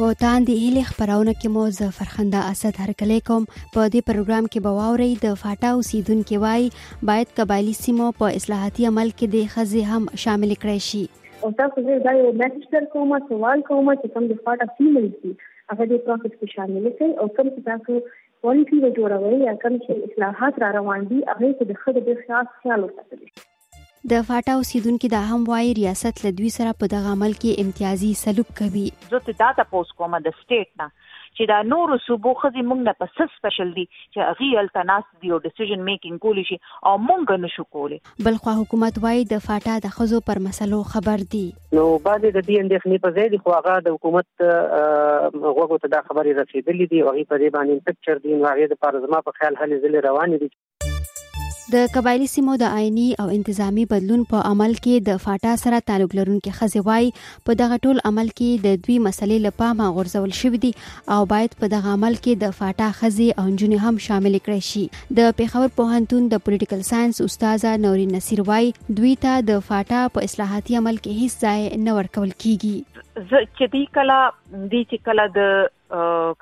په تاندې هلي خبرونه کې مو زه فرخنده اسد هرکلی کوم په دې پروګرام کې به واورئ د فاټا اوسیدونکو وای باید قبایلی سیمو په اصلاحاتي عمل کې د خزې هم شامل کړي شي او تاسو زه دا یو میسج در کوم سوال کوم چې کوم د فاټا سیمه دي هغه د پروسس کې شامل کړئ او کوم چې تاسو پالیسی جوړوي یا کوم چې اصلاحات را روان دي هغه کې د خدای د خاص خیال وساتئ د فاټا اوسیدونکو دا هم وایي ریاست له دوی سره په دغه عمل کې امتیازي سلوک کوي زه ته دا ته پوس کوم د سټیټ نه چې دا نور صوبو خزي مونږ نه پس سپیشل دي چې اغي التناس دی او ډیسیژن میکینګ کولی شي او مونږ نه شو کولی بل خو حکومت وایي د فاټا د خزو پر مسلو خبر دي نو بعضې د دې اندېښنې په ځای دي خو هغه د حکومت غوږو ته دا خبرې رسېدلې دي او هغوی په دې باندې پکچر دي نو هغې دپاره زما په خیال هلې ځلې روانې دي د قبایلی سیمو د آئینی او انتظامی بدلون په عمل کې د فاټا سره تعلق لرونکي خزې وای په دغه ټول عمل کې د دوی مسلې له پامه غورځول شوې دي او باید په دغه عمل کې د فاټا خزې او نجونې هم شامل کړي شي د پیښور پوهنتون د پولیټیکل ساينس استاد نوري نصیر وای دوی ته د فاټا په اصلاحاتي عمل کې هیڅ ځای نه ورکول کیږي چې دی کله دی چې کله د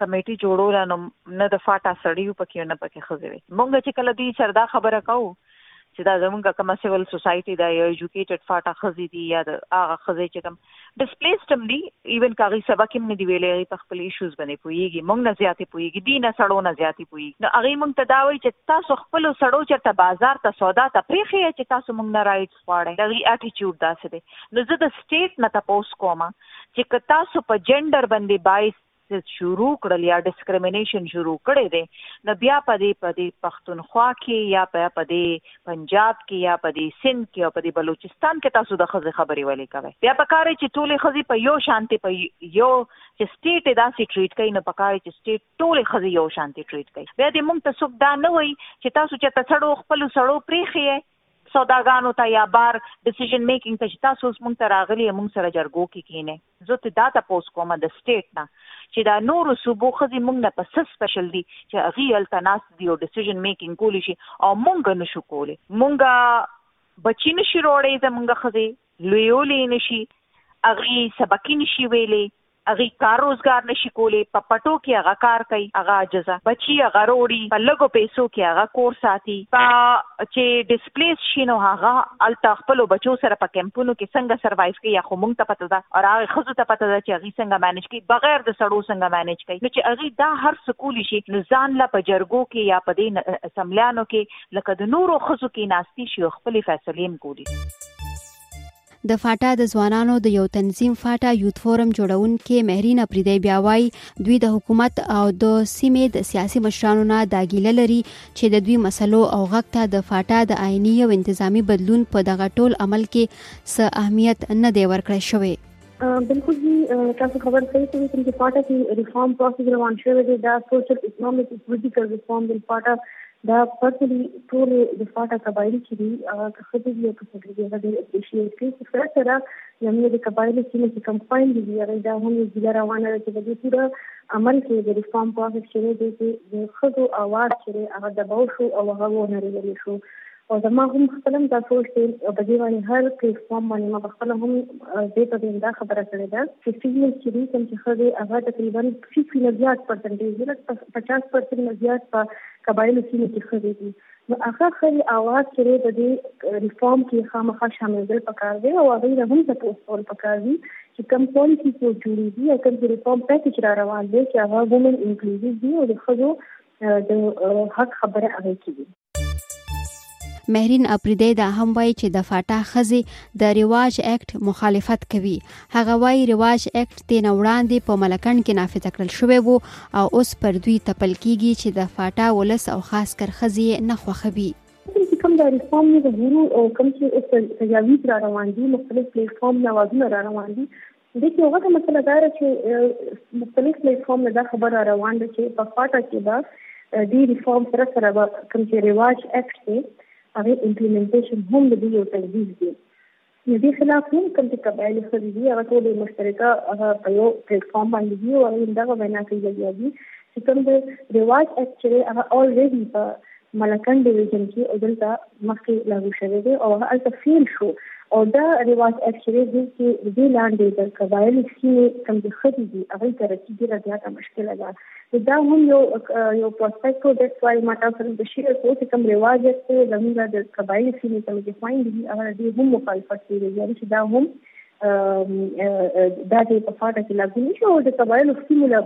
کمیټي جوړول نو نه د فاټا سړیو پکې نه پکې خزه وي مونږ چې کله دې سردا خبره کوو چې دا زمونږه کومه سیول سوسایټي دا یا ایجوکیټډ فاټا خزي دي یا د هغه خزي چې کوم ډیسپلیسډ هم دي ایون کاغي سبا کې نه دی ویلې په خپل ایشوز باندې پويږي مونږ نه زیاتې پويږي دي نه سړو نه زیاتې پويږي نو هغه مونږ ته دا وایي چې تاسو خپل سړو چرته بازار ته سودا ته پریخي چې تاسو مونږ نه رائټ غواړی د هغی اټیچیوډ داسی دی نو زه د سټیټ نه تپوس کوم چی که تاسو په جنډر باندی بایس شروع کړل یا ډیسکریمینیشن شروع کړی دی نو بیا په دې په دې پښتونخوا کې یا په په دې پنجاب کې یا په دې سند کې او په دې بلوچستان کې تاسو د خزې خبرې ولې کوي بیا په کار چې ټولې خزې په یو شانتي په یو چې سټیټ داسې ټریټ کوي نو په کار چې سټیټ ټولې خزې یو شانتي ټریټ کوي بیا دې موږ ته څوک دا نه وایي چې تاسو چې تاسو خپل سړو پریخي سوداګانو ته یا بار ډیسیژن میکینګ ته چې تاسو اوس مونږ ته راغلي یې مونږ سره جرګو کې کینې زه ته دا تپوس کوم د سټیټ نه چې دا نورو صوبو ښځې مونږ نه په څه سپیشل دي چې هغوی هلته ناست دي او ډیسیژن میکینګ کولی شي او مونږ نه شو کولی مونږ بچي نه شي روړی زمونږ ښځې لویولی یې نه شي هغوی سبقي نه شي ویلی هغی کار روزګار نشی کولی په پټو کی هغه کار کوي هغه عاجزه بچی هغه روړی په لږو پیسو کی هغه کور ساتی که چی ډیسپلیس شی نو هغه هلته خپلو بچو سره په کمپونو کی څنګه سروایف کوي هغه خو مونږ ته پته ده او هغی ښځو ته پته ده چی هغی څنګه مینج کوي بغیر د سړو څنګه مینج کوي نو چی هغی دا هر څه کولی شی نو ځان له په جرګو کی یا په دی اسمبلیانو کی لکه د نورو ښځو کیناستی شی او خپلی فیصلی هم کولی شی. د فاټا د ځوانانو د یو تنظیم فاټا یوت فورم جوړونکې مهرین اپریدی بیا وایي دوی د حکومت او د سیمې د سیاسي مشرانو نه دا ګیله لري چې د دوی مسلو او غږ ته د فاټا د آئیني او انتظامی بدلون په دغه ټول عمل کې څه اهمیت نه دی ورکړی شوی بالکل جی تاسو خبر صحیح کوي چې فاټا کې ریفارم پروسس روان شوی دی دا سوشل اکونومیک پولیټیکل ریفارم د فاټا دا پرتلی ټول د فاټا قبایل چې دي هغه که ښځې دي او که سړي دي هغه ډېر اپریشیټ کوي خو سره سره زموږ د قبایلو سیمه چې کوم خویندې دي هغوی دا هم یو ګیله روانه ده چې په دې پوره عمل کې د ریفارم پروسس چې دی چې د ښځو اواز چې دی هغه دباو شو او هغه ونه رېدلی شو او زما هم خپل هم دا سوچ دی په دې باندې هر پلیټفارم باندې ما خپل هم دې ته دا خبره کړې ده چې فیمیل چې دي کوم چې ښځې هغه تقریبا فیصد نه زیات پرسنټیج دی لکه پچاس پرسنټ نه زیات په قبایلو سیمو کې ښځې دي نو هغه ښځې اواز چې دی د دې ریفارم کې خامخا شاملېدل پکار دی او هغوی له هم تپوس کول پکار دي چې کوم پالیسي چې جوړېږي او کوم چې ریفارم پیکج را روان دی چې هغه وومن انکلوزیو وي او د ښځو د حق خبره هغې کې وي مهرین اپریدی دا هم وایي چې د فاټا خزي د ریواج اکټ مخالفت کوي هغه وایي ریواج اکټ تین وړاندې په ملکند کې نافذ کړل شوی وو او اوس پر دوی تپل کیږي چې د فاټا ولس او خاص کر خزي نه خوخوي کوم د ریفارم نه غوړو او کوم چې اوس تجاویز را روان دي مختلف پلیټ فارم نوازونه را روان دي دې کې یو غټه مسله دا ده چې مختلف پلیټفارم نه دا خبر را روان ده چې په خواټه کې به دې ریفارم سره سره به کوم چې رواج اکټ دی هغه امپلیمنټیشن هم د دې یو تجویز دی نو دې خلاف هم کوم چې قبایل ښځې دي هغه ټولې مشترکه هغه په یو پلیټ فارم باندې دي او هغوی همدغه وینا کوي لګیا دي چې کوم د رواج اکټ چې دی هغه الریډي په ملکنډ ډویژن کې او دلته مخکې لاګو شوی دی او هغه هلته فیل شو او دا رواج اکچرې دی چې د دې لاندې د قبایلو سیمې کوم چې ښځې دي هغوی ته رسي ډېره زیاته مشکله ده نو دا هم یو یو پروسپیکټ و دیټس وای ما تاسو سره د شیئر کړو چې کوم رواج دی زموږ د قبایلي سیمې کومې چې خویندې دي هغه د دې هم مخالفت کوي چې دا هم دا چې په فاټه کې لاګو نشي او د قبایلو حکومت له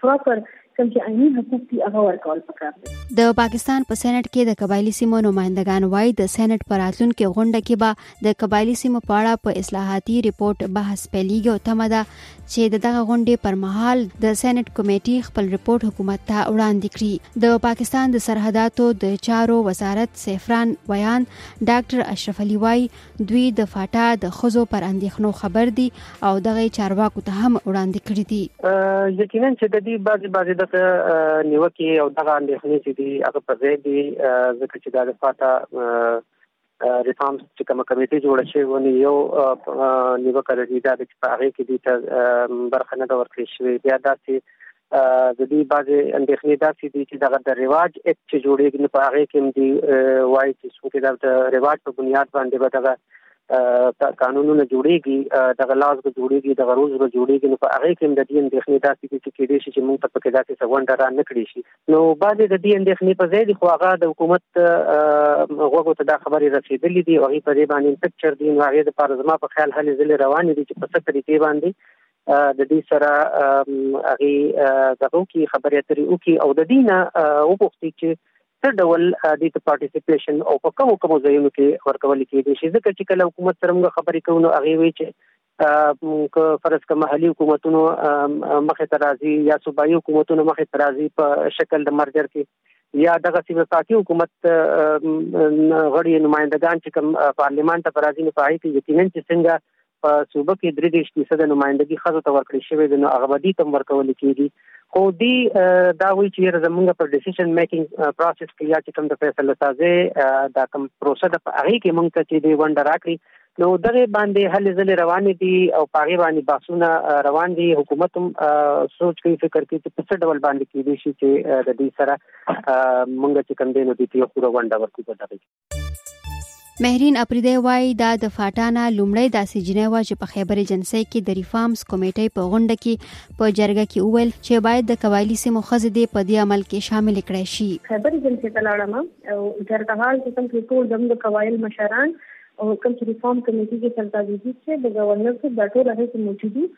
پراپر کوم چې عیني حقوق دي هغه ورکول پکار دي د پاکستان په سېنات کې د قبایلی سیمو نمائندګان وایي د سېنات پر راتلونکي غونډه کې به د قبایلی سیمو په اړه په اصلاحاتي ریپورت بحث پیلېږي او تمه ده چې د دغه غونډې پر مهال د سېنات کمیټې خپل ریپورت حکومت ته وړاندې کړي د پاکستان د سرحداتو د چارو وزارت سیفران ویان ډاکټر اشرف علي وایي دوی د فاټا د خزو پر اندېښنو خبر دي او دغه چارواکو ته هم وړاندې کړی دي یقینا چې د دې بعضي بعضي د نیوکې او دغه اندېښنې چې دي هغه په ځای دي ځکه چې د فاټا ریفارمز چې کومه کمیټه جوړه شوې و نو یو نیوکه د دې دا چې په هغه کې دي ته برخه نه ورکړې شوې بیا داسې د دې بعضې اندېښنې داسې دي چې دغه د رواج اکټ چې جوړېږي نو په هغې کې دی وایي چې څونکې دا د رواج په بنیاد باندې به دغه قانونونه جوړېږي دغه لاز به جوړېږي دغه روز به جوړېږي نو په هغه کې د دې اندېښنې داسې دي چې کېدې شي چې موږ ته پکې داسې څونډه را نکړي شي نو بعضې د دې اندېښنې په ځای دي خو هغه د حکومت غوږو ته دا خبرې رسېدلې دي او هغه په دې باندې تک چر دي نو هغه د پارزما په خیال هلې ځلې روانې دي چې په څه طریقې باندې د دې سره هغه دغه کی خبرې اترې وکي او د دینه وبوختي چې څه ډول د پارټیسیپیشن او په کوم کوم ځایونو کې ورکول کېږي چې ځکه چې کله حکومت سره موږ خبرې کوو نو هغه وی چې که فرض کړه محلي حکومتونو مخه ترازی یا صوبایي حکومتونو مخه ترازی په شکل د مرجر کې یا دغه سیمه ساتي حکومت غړي نمائندگان چې کوم پارلیمان ته پرازي نه پای کې یقینا چې څنګه په صوبه کې درې دېرش فیصده نمایندګي ښځو ته ورکړې شوې ده نو هغه به دوی ته هم ورکول کېږي خو دوی دا وایي چې یاره زمونږ په ډیسیشن میکینګ پروسس کې یا چې کوم د فیصله سازۍ دا کوم پروسه ده په هغې کې مونږ ته چې دوی ونډه راکړي نو دغه باندې هلې ځلې روانې دي او پاغه باندې باسونه روان دي حکومت هم سوچ کوي فکر کوي چې په څه ډول باندې کېدې شي چې د دې سره مونږ چې کم دینو دي په خورو ونډه ورکړو په دغه مهرین اپریدی وایي دا د فاټانا لومړی داسې جنۍ وه چې په خیبر ایجنسۍ کې د ریفارمز کمیټې په غونډه کې په جرګه کې وویل چې باید د قبایلي سیمو ښځې دې په دې عمل کې شامل کړای شي خیبر ایجنسۍ ته لاړم او جرګه هال چې کوم ټول زموږ قبایل مشران او کوم چې ریفارم کمیټې کې سرتاجي چې د ګورنر صاحب د ټول هغه موجودي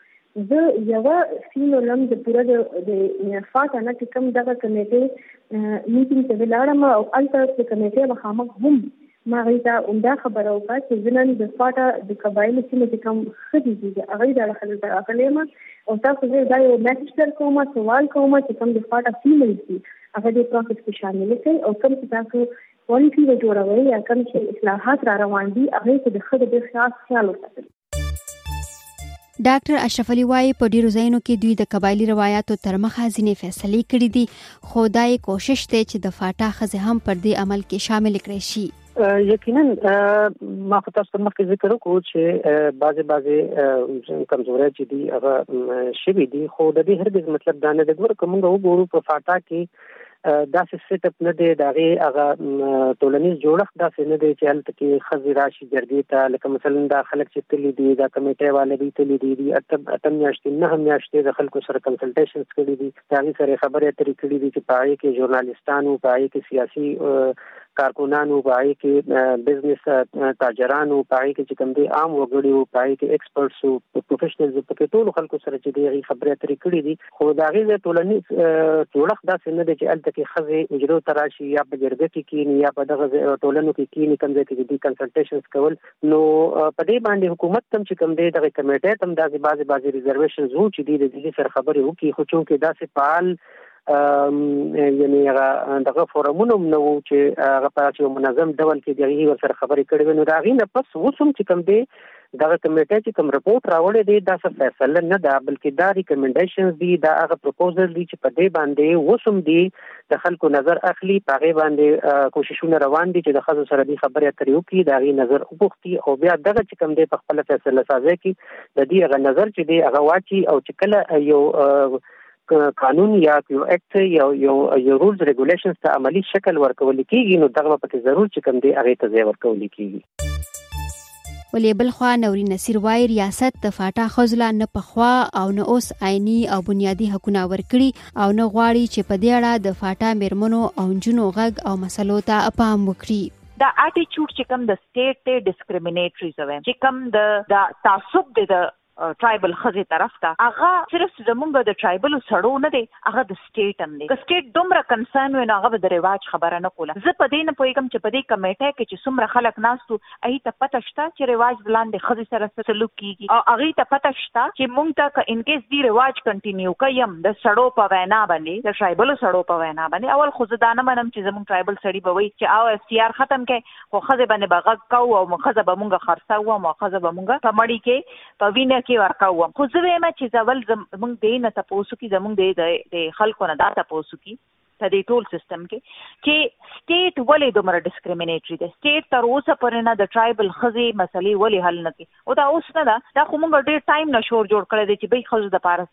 زه یوه سینو لم د پوره د انفا کنه چې کوم دغه کمیټې میټینګ ته ولاړم او الته چې کمیټې مخامخ هم ما غي ته عمده خبره وکړه چې زنن د فاټا د قبایل سیمه چې کوم خدي دي هغه د اړخل ته راغلم او تاسو زه دا یو میسج در کوم سوال کوم چې کوم د فاټا سیمه دي هغه د پروسس کې شامل دي او کوم چې تاسو پالیسی جوړوي یا کوم چې اصلاحات را روان دي هغه ته د خدای د خاص خیال وساتئ ډاکټر اشرف علي وایي په ډیرو ځایونو کې دوی د قبایلی روایتو تر مخه ځینې فیصلې کړې دي خو دا یې کوشش دی چې د فاټا ښځې هم پر دې عمل کې شامل کړي شي یقینا ما خو تاسو مخکې ذکر وکړو چې بعضې بعضې کمزوري چې دي هغه شوي دي خو د دې هرګز مطلب دا نه دی ګور کومه وګورو په فاټا کې داسې سیټ اپ نه دی دا غي هغه ټولنیز جوړښت داسې نه دی چې هلته کې خزي راشي جرګې ته لکه مثلا دا خلک چې تللی دي دا کمیټه والے دي تللی دي دي اتم اتم میاشتې نه هم میاشتې د خلکو سره کنسلټیشنز کړي دي دا غي سره خبرې اترې کړي دي چې پای کې ژورنالیستانو پای کې سیاسي کارکونانو پای کې بزنس تاجرانو پای کې چې کوم دي عام وګړي او پای کې ایکسپرټس او پروفیشنلز په ټولو خلکو سره چې دغه خبرې اترې کړې دي خو د هغې ځای ټولنیز جوړښت داسې نه دی چې هلته کې ښځې اجرو ته راشي یا په جرګه کې کینی یا په دغه ټولنو کې کینی کوم ځای کې چې دوی کنسلټیشنز کول نو په دې باندې حکومت تم چې کوم دی دغه کمیټه تم داسې بعضې بعضې ریزرویشنز وو چې دوی د دې سره خبرې وکړي خو چونکې داسې فعال یعنی هغه دغه فورمونه هم نه وو چې هغه په یو منظم ډول کې دغه ور سره خبرې کړې نو دا غي نه پس وسم چې کوم دی دغه کمیټه چې کوم رپورټ راوړی دی دا څه فیصله نه ده بلکې دا ریکمنډیشنز دي دا هغه پروپوزل دي چې په دې باندې وسوم دي د خلکو نظر اخلي په هغه باندې کوششونه روان دي چې د خزو سره دي خبرې اترې وکړي دا غي نظر وپوښتي او بیا دغه چې کوم دی په خپل فیصله سازي کې د دې غ نظر چې دی هغه واچي او چې کله یو قانون یا یو اکټ یا یو یو رولز ریګولیشنز ته عملی شکل ورکول کیږي نو دغه په کې ضرور چې کوم دی هغه ته ځای ورکول کیږي ولې بل خوا نوري نصیر وای ریاست د فاټا خزلا نه پخوا او نه اوس آئینی او بنیادی حقونه ورکړي او نه غواړي چې په دې اړه د فاټا میرمنو او جنو غږ او مسلو ته پام وکړي دا اټیټیوډ چې کوم د سټیټ ته ډیسکریمینیټری زوی چې کوم د د تعصب د ټرایبل ښځې طرف ته هغه صرف زمونږ د ټرایبلو سړو نه دی هغه د سټیټ هم دی که سټیټ دومره کنسرن وی نو هغه به د رواج خبره نه کوله زه په دې نه پوهیږم چې په دې کمیټه کې چې څومره خلک ناست وو هغوی ته پته شته چې رواج د لاندې ښځې سره څه سلوک کیږي او هغوی ته پته شته چې مونږ ته که انکیس دوی رواج کنټینیو کوي هم د سړو په وینا باندې د ټرایبلو سړو په وینا باندې اول خو زه دا نه منم چې زمونږ ټرایبل سړي به وایي چې او ایف سي آر ختم کړئ خو ښځې باندې به غږ کوو او ښځه به مونږ خرڅوو او ښځه به مونږ په مړی کې په وینه کې ورکوو خو زه وایم چې ځول زمونږ دې نه تاسو کې زمونږ دې د خلکو نه دا تاسو کې په دې ټول سیستم کې چې سټیټ ولې دومره ډیسکریمینیټری دی سټیټ تر اوسه پورې نه د ټرایبل خزي مسلې ولې حل نه کړي او دا اوس نه ده دا خو موږ ډیر ټایم نه شور جوړ کړی دی چې به خزو د پارس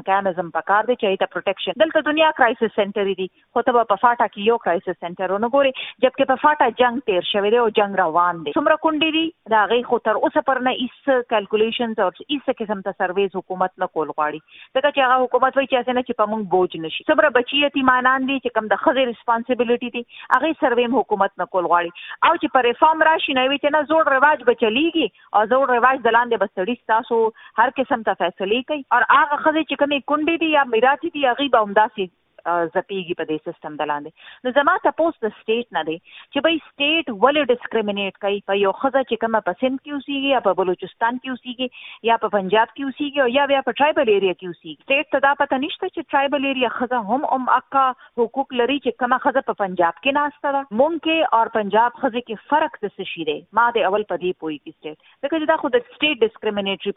میکانیزم پکار دی چې ایته پروټیکشن دلته دنیا کرایسس سنټر دی خو ته به په فاټا کې یو کرایسس سنټر ونه ګورې جبکې په فاټا جنګ تیر شوی دی او جنګ روان دی څومره کونډې دي د هغې خو تر اوسه پر نه هیڅ کلکولیشنز او هیڅ قسم ته سرویز حکومت نه کول غواړي ځکه چې هغه حکومت وایي چې هسې نه چې په موږ بوج نه شي څومره بچي یتیمانان دي چې کوم د ښځې ریسپانسیبیلیټي دي هغې سروې هم حکومت نه کول غواړي او چې په ریفارم راشي نو وایي چې نه زوړ رواج به چلیږي او زوړ رواج د لاندې به سړي ستاسو هر قسم ته فیصلې کوي او هغه ښځې چې کومې کونډې دي یا میراتې دي هغوی به همداسې زپیږي په دې سیستم دلاندې نو زما تپوس د سټیټ نه دی چې به سټیټ ولې ډیسکریمینیټ کوي په یو خزه چې کومه په سند کې اوسېږي یا په بلوچستان کې اوسېږي یا په پنجاب کې اوسېږي او یا بیا په ټرایبل ایریا کې اوسېږي سټیټ ته دا پته نشته چې ټرایبل ایریا خزه هم ام اقا حقوق لري چې کومه خزه په پنجاب کې ناشته ده مونږ کې او پنجاب خزه کې فرق د څه شي دی ما د اول په دې پوي کې سټیټ ځکه چې دا خو د سټیټ ډیسکریمینیټری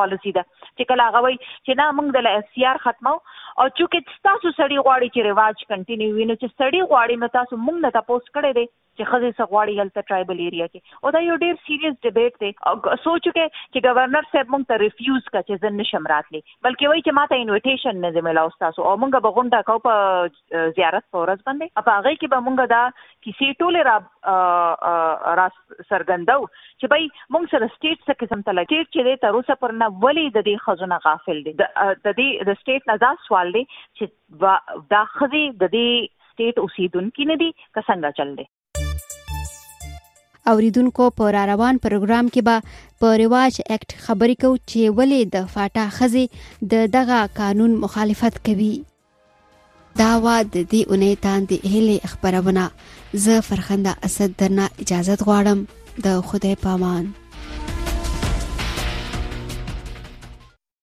پالیسی ده چې کله هغه وایي چې نه موږ د ایس سی آر ختمو او چې تاسو سړی غواړي چې ریواج کنټینیو وینو چې سړی غواړي نو تاسو موږ نه تاسو کړی دی چې خزه څه غواړي هلته ټرایبل ایریا کې او دا یو ډیر سیریس ډیبیټ دی او سوچ کې چې گورنر صاحب موږ ته ریفیوز کړ چې زن نشم راتلی بلکې وایي چې ماته انویټیشن نه دی ملاو تاسو او موږ به غونډه کو په زیارت په ورځ باندې په هغه کې به مونږ دا کیسې ټوله را را سرګندو چې بای مونږ سره سټیټ څه قسم ته لګي چې تر اوسه پر نه ولې د دې خزونه غافل دي د دې د سټیټ نه دا سوال دی چې دا خزي د دې سټیټ اوسیدونکو نه دي که څنګه چل دي اوریدونکو په را روان پروګرام کې به په رواج اکټ خبرې کو چې ولې د فاټا خزي د دغه قانون مخالفت کوي دا وا د دې اونۍ تاندې هلې خبرونه زه فرخنده اسد درنه اجازه غواړم د خدای پامان